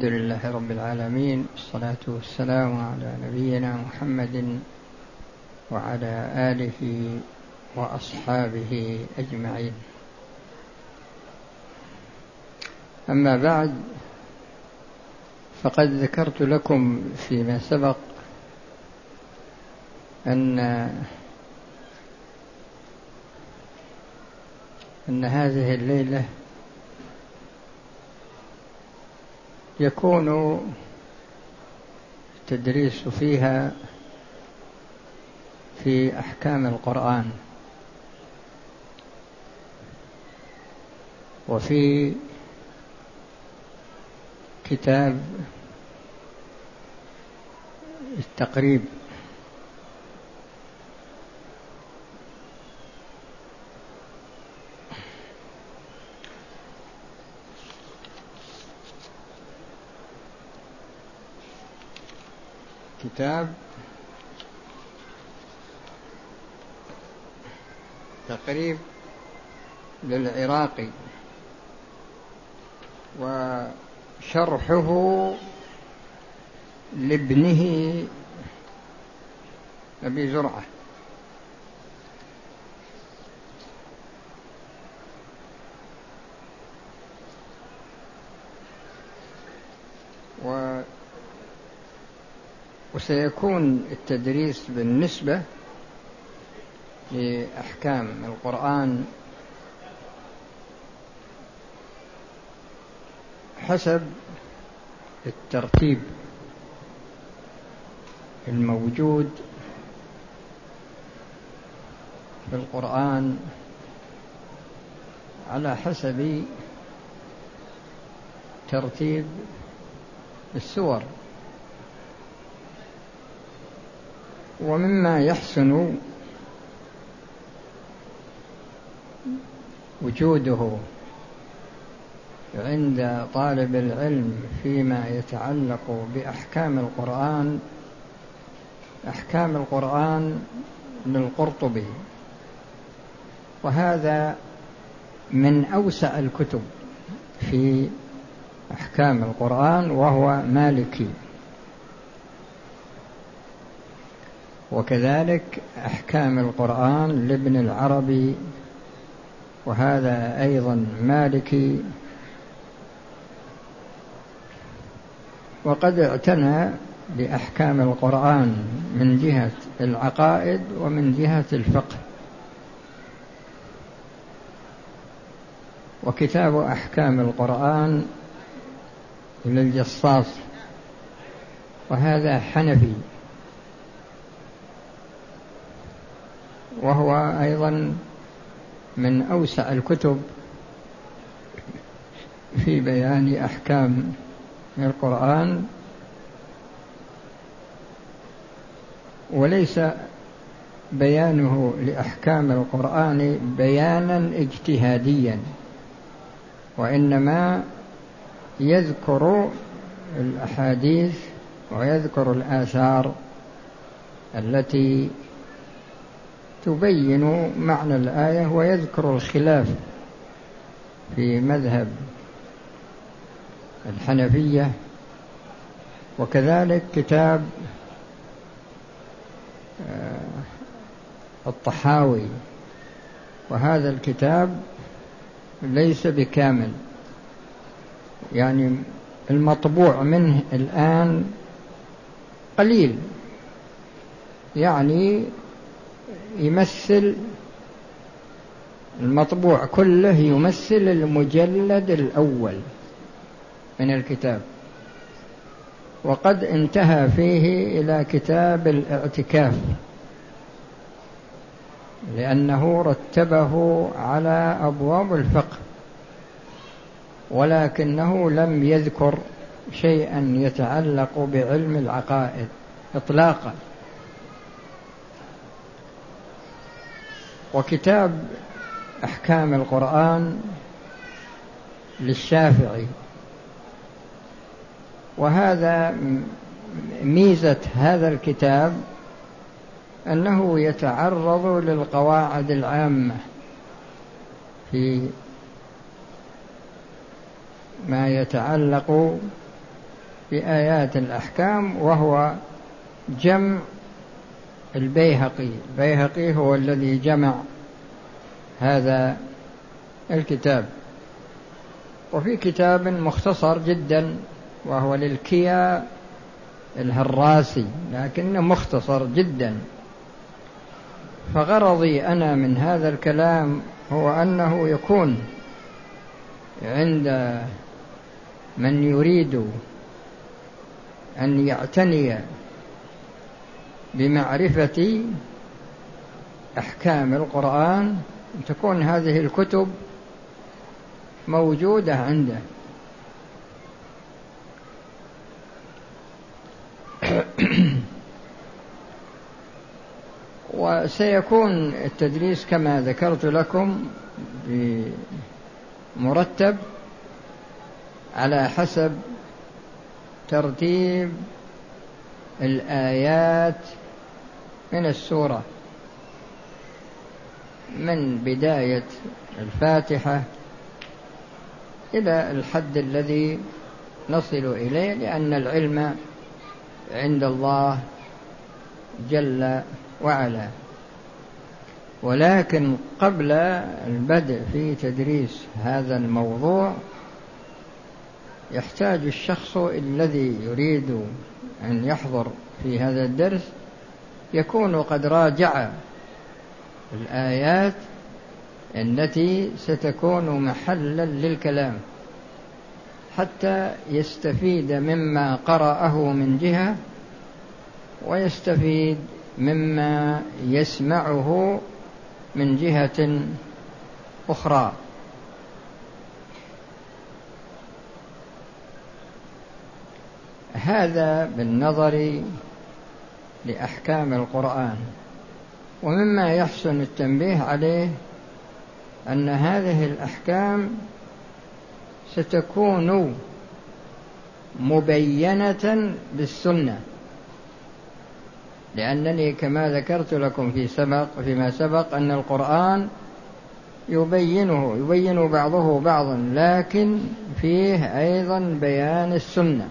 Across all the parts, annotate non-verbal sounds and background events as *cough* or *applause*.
الحمد لله رب العالمين والصلاة والسلام على نبينا محمد وعلى آله وأصحابه أجمعين. أما بعد فقد ذكرت لكم فيما سبق أن أن هذه الليلة يكون التدريس فيها في أحكام القرآن وفي كتاب التقريب. كتاب تقريب للعراقي وشرحه لابنه أبي زرعة. وسيكون التدريس بالنسبة لأحكام القرآن حسب الترتيب الموجود في القرآن على حسب ترتيب السور. ومما يحسن وجوده عند طالب العلم فيما يتعلق بأحكام القرآن أحكام القرآن للقرطبي وهذا من أوسع الكتب في أحكام القرآن وهو مالكي. وكذلك أحكام القرآن لابن العربي وهذا أيضا مالكي. وقد اعتنى بأحكام القرآن من جهة العقائد ومن جهة الفقه. وكتاب أحكام القرآن للجصاص وهذا حنفي. وهو أيضا من أوسع الكتب في بيان أحكام القرآن وليس بيانه لأحكام القرآن بيانا اجتهاديا وإنما يذكر الأحاديث ويذكر الآثار التي تبين معنى الآية ويذكر الخلاف في مذهب الحنفية وكذلك كتاب آه، الطحاوي. وهذا الكتاب ليس بكامل. يعني المطبوع منه الآن قليل. يعني يمثل المطبوع كله يمثل المجلد الأول من الكتاب. وقد انتهى فيه إلى كتاب الاعتكاف لأنه رتبه على أبواب الفقه ولكنه لم يذكر شيئا يتعلق بعلم العقائد إطلاقا. وكتاب أحكام القرآن للشافعي. وهذا ميزة هذا الكتاب أنه يتعرض للقواعد العامة في ما يتعلق في آيات الأحكام وهو جمع البيهقي. البيهقي هو الذي جمع هذا الكتاب. وفي كتاب مختصر جدا وهو للكيا الهراسي لكنه مختصر جدا. فغرضي أنا من هذا الكلام هو أنه يكون عند من يريد أن يعتني بمعرفة أحكام القرآن تكون هذه الكتب موجودة عنده. *clears throat* وسيكون التدريس كما ذكرت لكم مرتب على حسب ترتيب الآيات من السورة. من بداية الفاتحة إلى الحد الذي نصل إليه لأن العلم عند الله جل وعلا. ولكن قبل البدء في تدريس هذا الموضوع يحتاج الشخص الذي يريد أن يحضر في هذا الدرس يكون قد راجع الآيات التي ستكون محلا للكلام حتى يستفيد مما قرأه من جهة ويستفيد مما يسمعه من جهة أخرى. هذا بالنظر لأحكام القرآن. ومما يحسن التنبيه عليه أن هذه الأحكام ستكون مبينة بالسنة. لأنني كما ذكرت لكم في سبق فيما سبق أن القرآن يبينه يبين بعضه بعضا لكن فيه أيضا بيان السنة.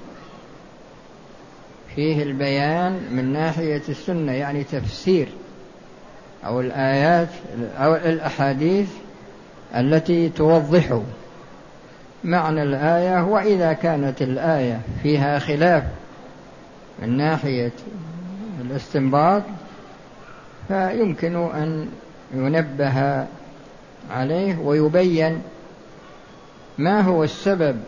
فيه البيان من ناحية السنة يعني تفسير أو الآيات أو الأحاديث التي توضح معنى الآية وإذا كانت الآية فيها خلاف من ناحية الاستنباط فيمكن أن ينبه عليه ويبين ما هو السبب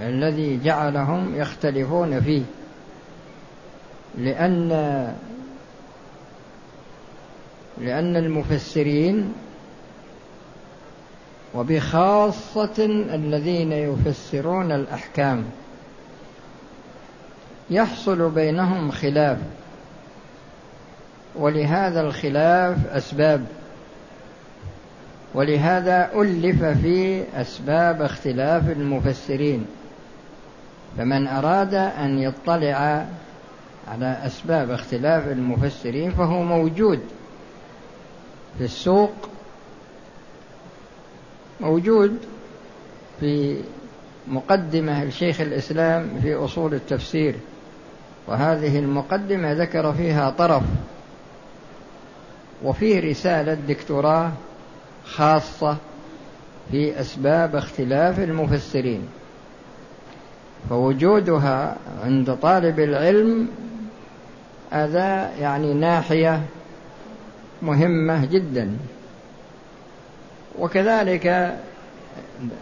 الذي جعلهم يختلفون فيه. لأن لأن المفسرين وبخاصة الذين يفسرون الأحكام يحصل بينهم خلاف ولهذا الخلاف أسباب ولهذا ألف في أسباب اختلاف المفسرين فمن أراد أن يطلع على أسباب اختلاف المفسرين فهو موجود في السوق موجود في مقدمة لشيخ الإسلام في أصول التفسير وهذه المقدمة ذكر فيها طرف وفيه رسالة دكتوراه خاصة في أسباب اختلاف المفسرين فوجودها عند طالب العلم هذا يعني ناحية مهمة جدا. وكذلك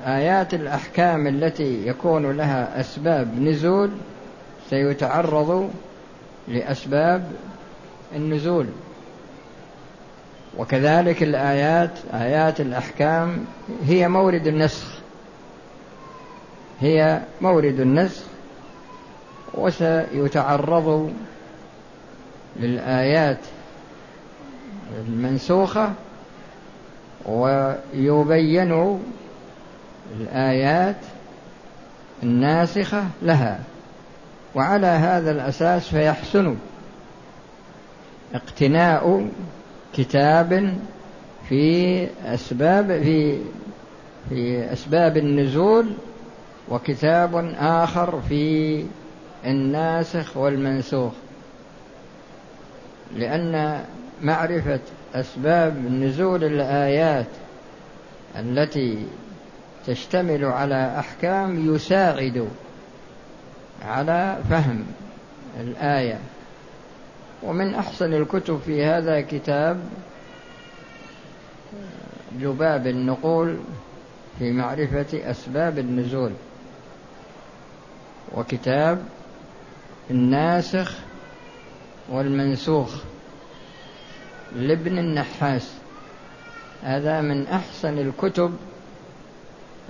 آيات الأحكام التي يكون لها أسباب نزول سيتعرض لأسباب النزول. وكذلك الآيات آيات الأحكام هي مورد النسخ. هي مورد النسخ وسيتعرض للآيات المنسوخة ويبين الآيات الناسخة لها وعلى هذا الأساس فيحسن اقتناء كتاب في أسباب في في أسباب النزول وكتاب آخر في الناسخ والمنسوخ. لأن معرفة أسباب نزول الآيات التي تشتمل على أحكام يساعد على فهم الآية. ومن أحسن الكتب في هذا كتاب جباب النقول في معرفة أسباب النزول وكتاب الناسخ والمنسوخ لابن النحاس. هذا من أحسن الكتب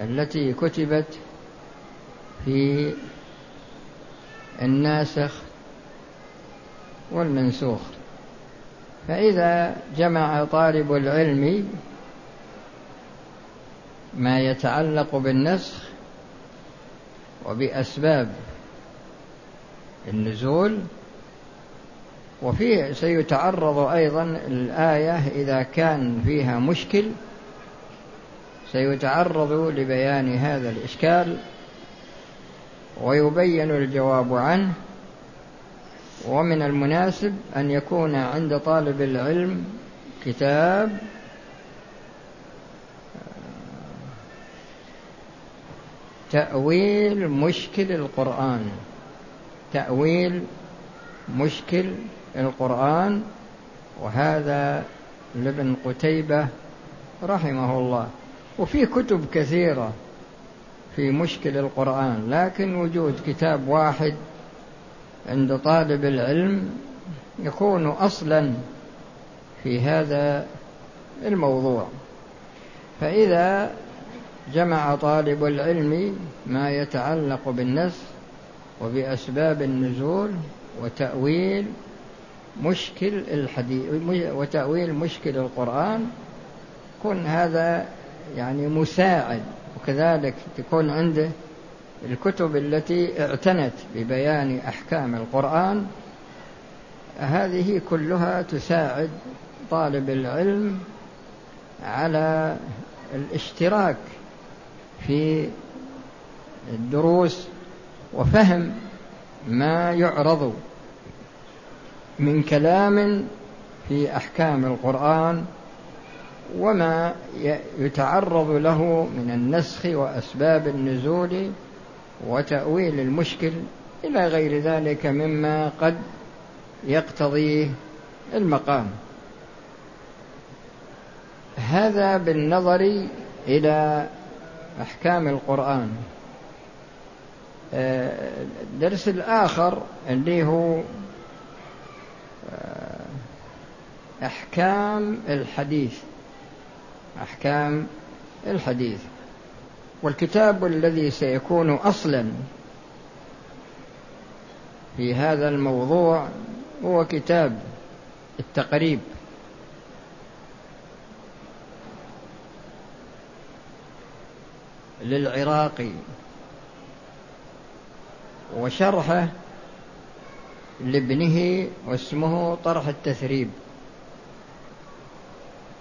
التي كتبت في الناسخ والمنسوخ. فإذا جمع طالب العلم ما يتعلق بالنسخ وبأسباب النزول وفيه سيتعرض أيضا الآية إذا كان فيها مشكل سيتعرض لبيان هذا الإشكال ويبين الجواب عنه ومن المناسب أن يكون عند طالب العلم كتاب تأويل مشكل القرآن تأويل مشكل القرآن وهذا لابن قتيبة رحمه الله. وفي كتب كثيرة في مشكل القرآن لكن وجود كتاب واحد عند طالب العلم يكون أصلا في هذا الموضوع. فإذا جمع طالب العلم ما يتعلق بالنسخ وبأسباب النزول وتأويل مشكل الحديث وتأويل مشكل القرآن كن هذا يعني مساعد وكذلك تكون عنده الكتب التي اعتنت ببيان أحكام القرآن. هذه كلها تساعد طالب العلم على الاشتراك في الدروس وفهم ما يعرض من كلام في أحكام القرآن وما يتعرض له من النسخ وأسباب النزول وتأويل المشكل إلى غير ذلك مما قد يقتضيه المقام. هذا بالنظر إلى أحكام القرآن. الدرس الآخر اللي هو آه، أحكام الحديث. أحكام الحديث. والكتاب الذي سيكون أصلا في هذا الموضوع هو كتاب التقريب. للعراقي. وشرحه لابنه واسمه طرح التثريب.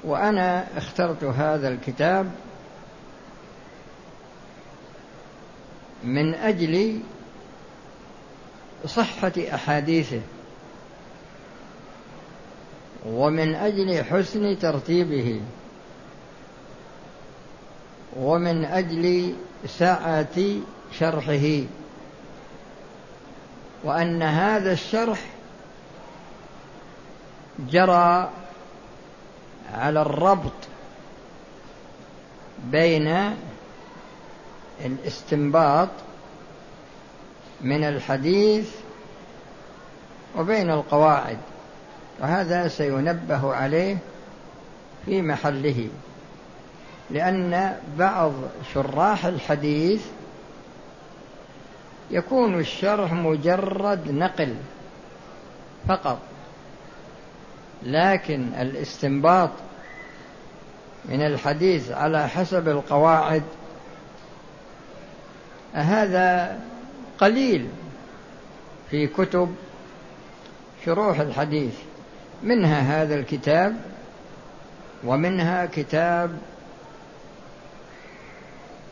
وأنا اخترت هذا الكتاب من أجل صحة أحاديثه ومن أجل حسن ترتيبه ومن أجل سعه شرحه. وأن هذا الشرح جرى على الربط بين الاستنباط من الحديث وبين القواعد وهذا سينبه عليه في محله لأن بعض شراح الحديث يكون الشرح مجرد نقل فقط لكن الاستنباط من الحديث على حسب القواعد هذا قليل في كتب شروح الحديث منها هذا الكتاب ومنها كتاب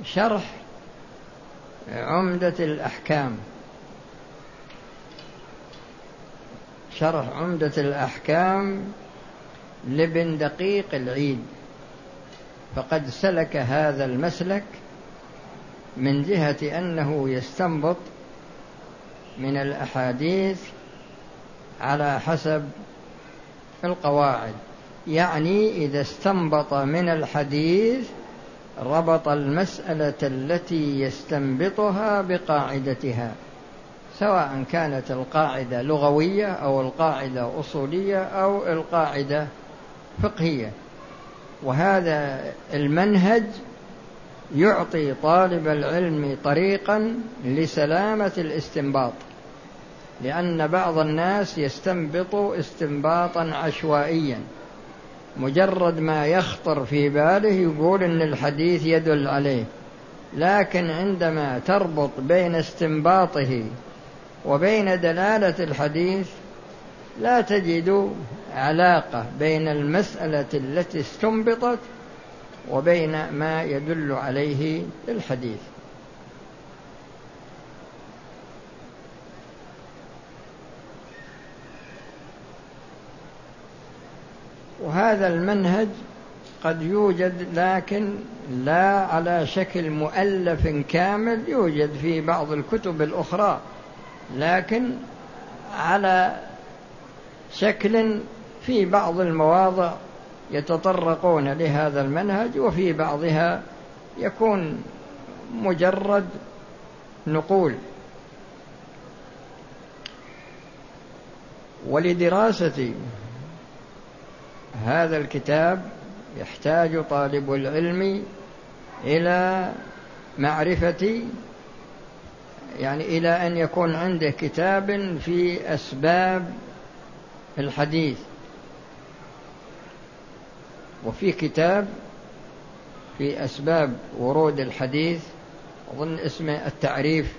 شرح عمدة الأحكام. شرح عمدة الأحكام لابن دقيق العيد. فقد سلك هذا المسلك من جهة أنه يستنبط من الأحاديث على حسب القواعد. يعني إذا استنبط من الحديث ربط المسألة التي يستنبطها بقاعدتها سواء كانت القاعدة لغوية أو القاعدة أصولية أو القاعدة فقهية. وهذا المنهج يعطي طالب العلم طريقا لسلامة الاستنباط لأن بعض الناس يستنبط استنباطا عشوائيا. مجرد ما يخطر في باله يقول إن الحديث يدل عليه. لكن عندما تربط بين استنباطه وبين دلالة الحديث لا تجد علاقة بين المسألة التي استنبطت وبين ما يدل عليه الحديث. وهذا المنهج قد يوجد لكن لا على شكل مؤلف كامل يوجد في بعض الكتب الأخرى لكن على شكل في بعض المواضع يتطرقون لهذا المنهج وفي بعضها يكون مجرد نقول. ولدراسة هذا الكتاب يحتاج طالب العلم إلى معرفة يعني إلى أن يكون عنده كتاب في أسباب الحديث. وفي كتاب في أسباب ورود الحديث أظن اسمه التعريف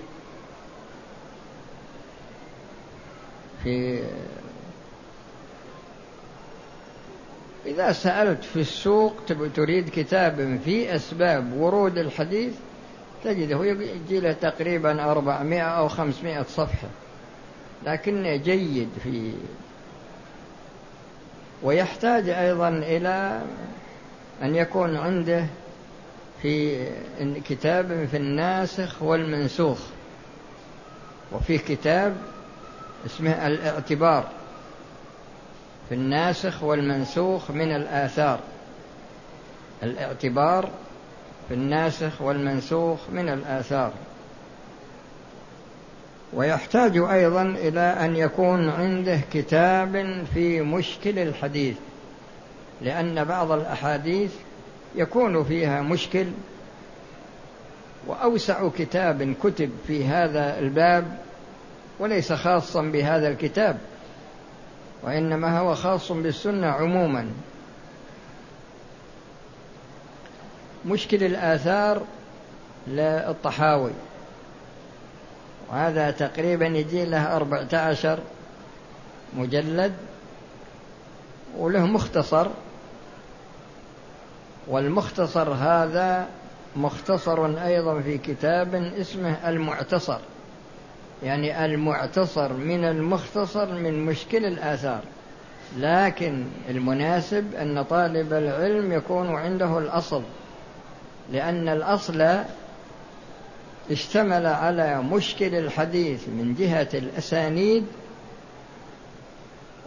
في إذا سألت في السوق تريد كتاب في أسباب ورود الحديث تجده يجي له تقريبا أربعمائة أو خمسمائة صفحة. لكنه جيد في ويحتاج أيضا إلى أن يكون عنده في كتاب في الناسخ والمنسوخ. وفي كتاب اسمه الإعتبار. في الناسخ والمنسوخ من الآثار. الاعتبار في الناسخ والمنسوخ من الآثار. ويحتاج أيضا إلى أن يكون عنده كتاب في مشكل الحديث لأن بعض الأحاديث يكون فيها مشكل. وأوسع كتاب كتب في هذا الباب وليس خاصا بهذا الكتاب. وإنما هو خاص بالسنة عموما. مشكل الآثار للطحاوي. وهذا تقريبا يجي له أربعة عشر مجلد وله مختصر. والمختصر هذا مختصر أيضا في كتاب اسمه المعتصر. يعني المعتصر من المختصر من مشكل الآثار. لكن المناسب أن طالب العلم يكون عنده الأصل لأن الأصل اشتمل على مشكل الحديث من جهة الأسانيد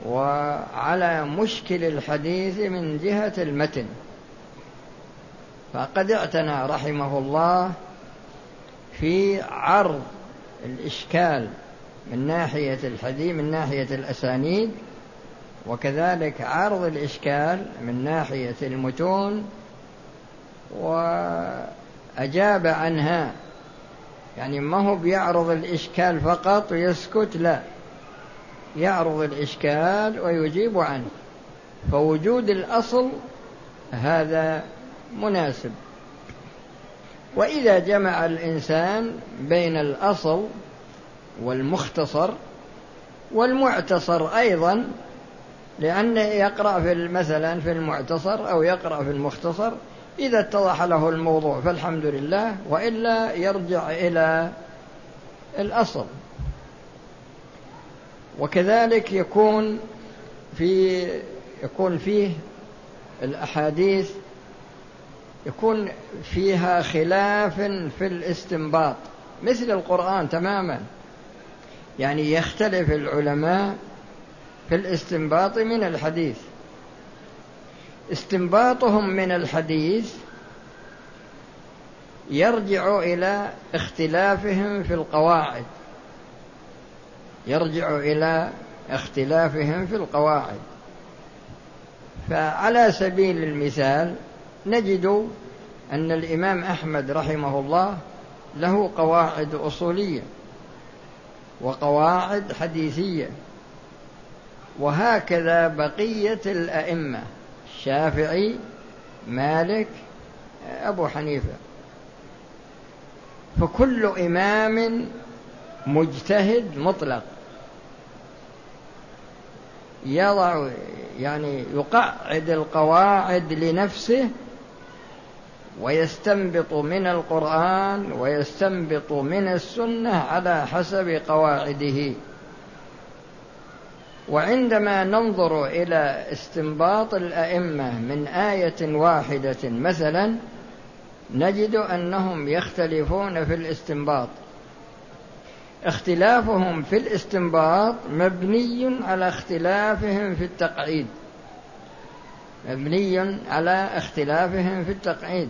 وعلى مشكل الحديث من جهة المتن. فقد اعتنى رحمه الله في عرض الإشكال من ناحية الحديث من ناحية الأسانيد وكذلك عرض الإشكال من ناحية المتون وأجاب عنها. يعني ما هو بيعرض الإشكال فقط ويسكت لا. يعرض الإشكال ويجيب عنه. فوجود الأصل هذا مناسب. وإذا جمع الإنسان بين الأصل والمختصر والمعتصر أيضا لأنه يقرأ في مثلا في المعتصر أو يقرأ في المختصر إذا اتضح له الموضوع فالحمد لله وإلا يرجع إلى الأصل. وكذلك يكون في يكون فيه الأحاديث يكون فيها خلاف في الاستنباط. مثل القرآن تماما. يعني يختلف العلماء في الاستنباط من الحديث. استنباطهم من الحديث يرجع إلى اختلافهم في القواعد. يرجع إلى اختلافهم في القواعد. فعلى سبيل المثال نجد أن الإمام أحمد رحمه الله له قواعد أصولية وقواعد حديثية وهكذا بقية الأئمة الشافعي مالك أبو حنيفة. فكل إمام مجتهد مطلق. يضع يعني يقعد القواعد لنفسه ويستنبط من القرآن ويستنبط من السنة على حسب قواعده. وعندما ننظر إلى استنباط الأئمة من آية واحدة مثلا نجد أنهم يختلفون في الاستنباط. اختلافهم في الاستنباط مبني على اختلافهم في التقعيد. مبني على اختلافهم في التقعيد.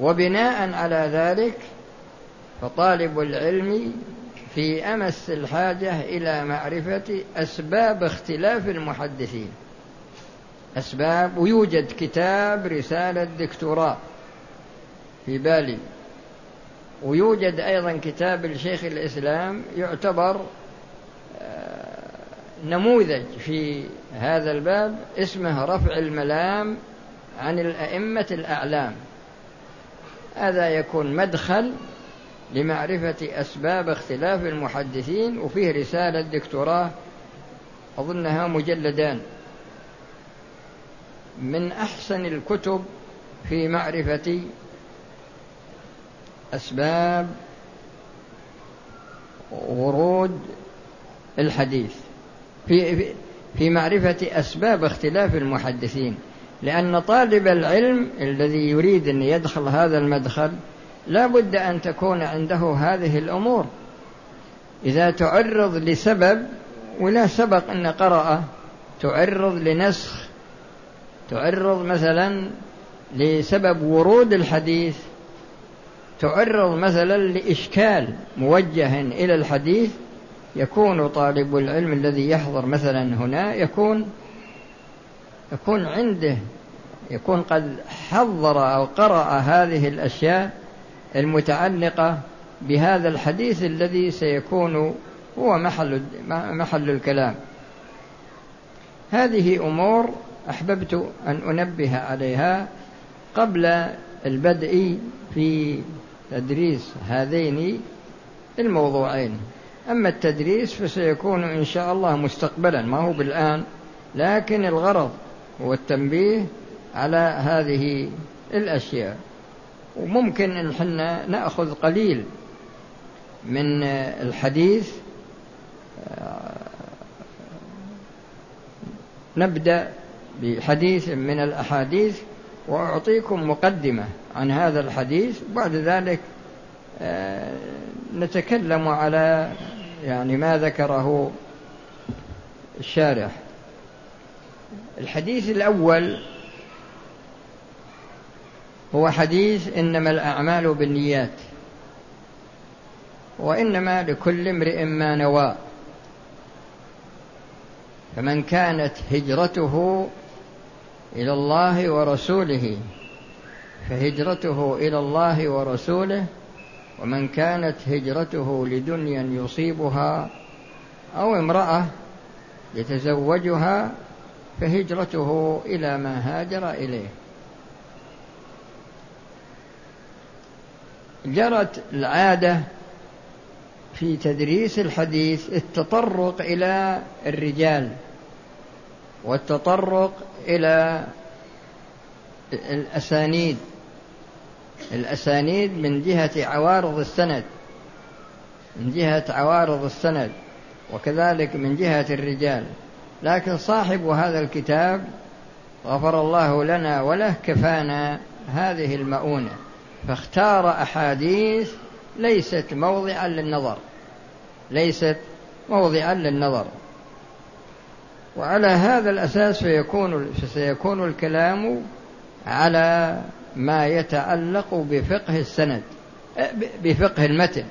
وبناء على ذلك فطالب العلم في أمس الحاجة إلى معرفة أسباب اختلاف المحدثين. أسباب ويوجد كتاب رسالة دكتوراه في بالي. ويوجد أيضا كتاب لشيخ الإسلام يعتبر آه، نموذج في هذا الباب اسمه رفع الملام عن الأئمة الأعلام. هذا يكون مدخل لمعرفة أسباب اختلاف المحدثين وفيه رسالة دكتوراه أظنها مجلدان. من أحسن الكتب في معرفة أسباب ورود الحديث. في في معرفة أسباب اختلاف المحدثين. لأن طالب العلم الذي يريد أن يدخل هذا المدخل لا بد أن تكون عنده هذه الأمور. إذا تعرض لسبب ولا سبق أن قرأ تعرض لنسخ تعرض مثلا لسبب ورود الحديث تعرض مثلا لإشكال موجه إلى الحديث يكون طالب العلم الذي يحضر مثلا هنا يكون يكون عنده يكون قد حضر أو قرأ هذه الأشياء المتعلقة بهذا الحديث الذي سيكون هو محل محل الكلام. هذه أمور أحببت أن أنبه عليها قبل البدء في تدريس هذين الموضوعين. أما التدريس فسيكون إن شاء الله مستقبلا ما هو بالآن لكن الغرض هو التنبيه على هذه الأشياء. وممكن إن إحنا نأخذ قليل من الحديث نبدأ بحديث من الأحاديث وأعطيكم مقدمة عن هذا الحديث. بعد ذلك نتكلم على يعني ما ذكره الشارح. الحديث الأول هو حديث إنما الأعمال بالنيات وإنما لكل امرئ ما نوى. فمن كانت هجرته إلى الله ورسوله فهجرته إلى الله ورسوله ومن كانت هجرته لدنيا يصيبها أو امرأة يتزوجها فهجرته إلى ما هاجر إليه. جرت العادة في تدريس الحديث التطرق إلى الرجال والتطرق إلى الأسانيد. الأسانيد من جهة عوارض السند من جهة عوارض السند وكذلك من جهة الرجال. لكن صاحب هذا الكتاب غفر الله لنا وله كفانا هذه المؤونة. فاختار أحاديث ليست موضعا للنظر. ليست موضعا للنظر. وعلى هذا الأساس فيكون سيكون الكلام على ما يتعلق بفقه السند بفقه المتن.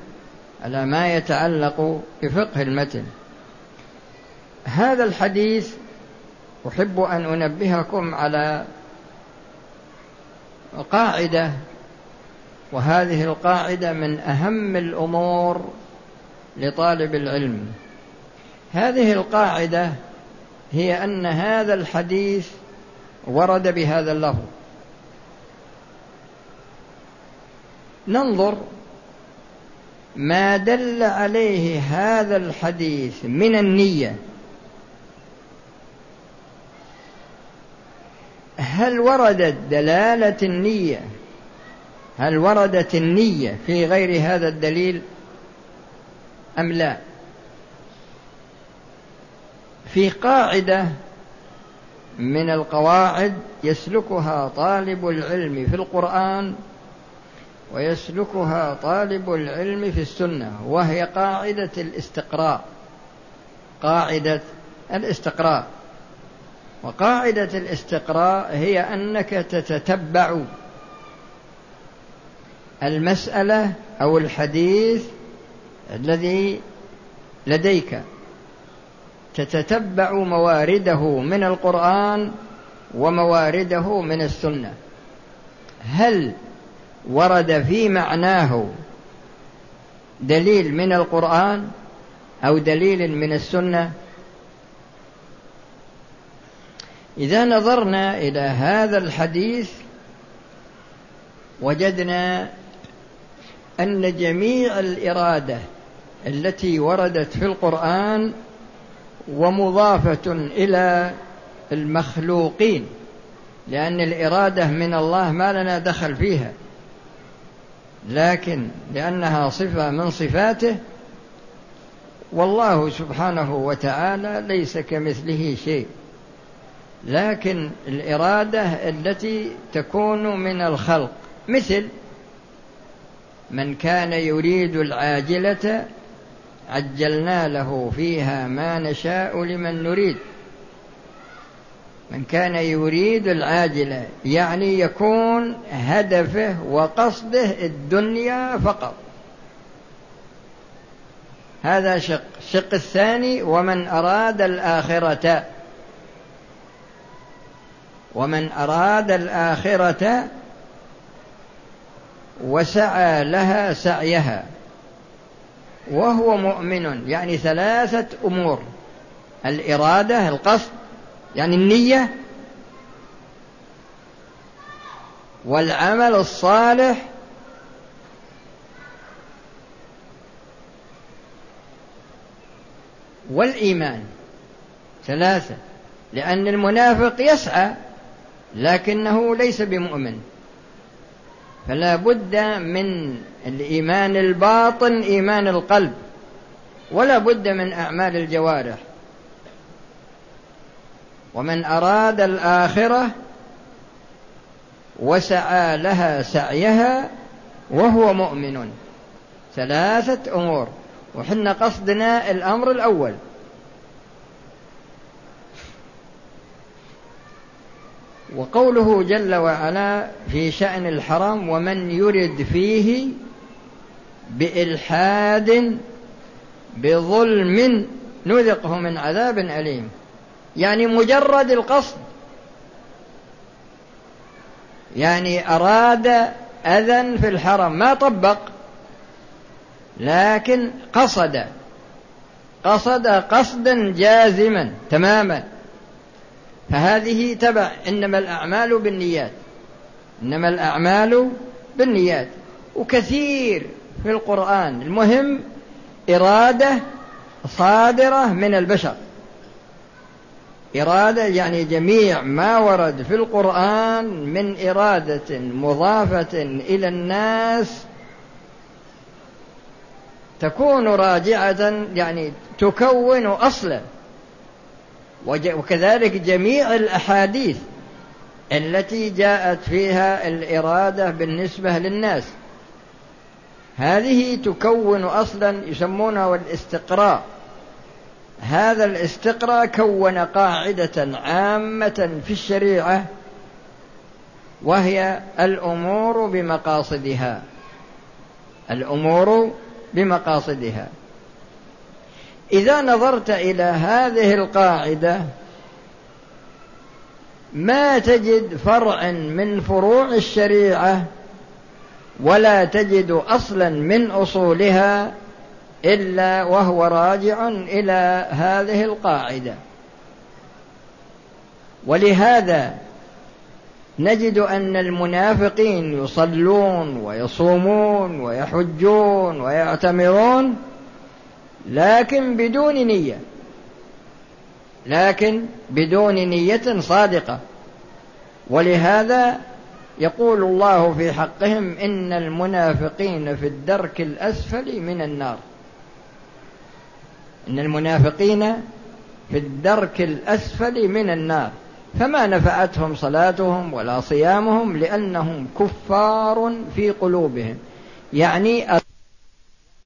على ما يتعلق بفقه المتن. هذا الحديث أحب أن أنبهكم على قاعدة وهذه القاعدة من أهم الأمور لطالب العلم. هذه القاعدة هي أن هذا الحديث ورد بهذا اللفظ. ننظر ما دل عليه هذا الحديث من النية. هل وردت دلالة النية؟ هل وردت النية في غير هذا الدليل أم لا؟ في قاعدة من القواعد يسلكها طالب العلم في القرآن ويسلكها طالب العلم في السنة وهي قاعدة الاستقراء قاعدة الاستقراء. وقاعدة الاستقراء هي أنك تتتبع المسألة أو الحديث الذي لديك. تتتبع موارده من القرآن وموارده من السنة. هل ورد في معناه دليل من القرآن أو دليل من السنة؟ إذا نظرنا إلى هذا الحديث وجدنا أن جميع الإرادة التي وردت في القرآن ومضافة إلى المخلوقين لأن الإرادة من الله ما لنا دخل فيها لكن لأنها صفة من صفاته والله سبحانه وتعالى ليس كمثله شيء. لكن الإرادة التي تكون من الخلق. مثل من كان يريد العاجلة عجلنا له فيها ما نشاء لمن نريد. من كان يريد العاجلة يعني يكون هدفه وقصده الدنيا فقط. هذا شق الشق الثاني ومن أراد الآخرة. ومن أراد الآخرة وسعى لها سعيها. وهو مؤمن يعني ثلاثة أمور. الإرادة القصد يعني النية. والعمل الصالح. والإيمان. ثلاثة لأن المنافق يسعى لكنه ليس بمؤمن. فلا بد من الإيمان الباطن إيمان القلب ولا بد من أعمال الجوارح. ومن أراد الآخرة وسعى لها سعيها وهو مؤمن. ثلاثة أمور. وحنا قصدنا الأمر الأول. وقوله جل وعلا في شأن الحرام ومن يرد فيه بإلحاد بظلم نذقه من عذاب أليم. يعني مجرد القصد. يعني أراد أذى في الحرم ما طبق لكن قصد. قصد قصدا جازما تماما. فهذه تبع إنما الأعمال بالنيات. إنما الأعمال بالنيات. وكثير في القرآن. المهم إرادة صادرة من البشر. إرادة يعني جميع ما ورد في القرآن من إرادة مضافة إلى الناس تكون راجعة يعني تكون أصلا. وكذلك جميع الأحاديث التي جاءت فيها الإرادة بالنسبة للناس. هذه تكون أصلا يسمونها الاستقراء. هذا الاستقراء كون قاعدة عامة في الشريعة وهي الأمور بمقاصدها. الأمور بمقاصدها. إذا نظرت إلى هذه القاعدة ما تجد فرعا من فروع الشريعة ولا تجد أصلا من أصولها إلا وهو راجع إلى هذه القاعدة. ولهذا نجد أن المنافقين يصلون ويصومون ويحجون ويعتمرون لكن بدون نية. لكن بدون نية صادقة. ولهذا يقول الله في حقهم إن المنافقين في الدرك الأسفل من النار. إن المنافقين في الدرك الأسفل من النار. فما نفعتهم صلاتهم ولا صيامهم لأنهم كفار في قلوبهم. يعني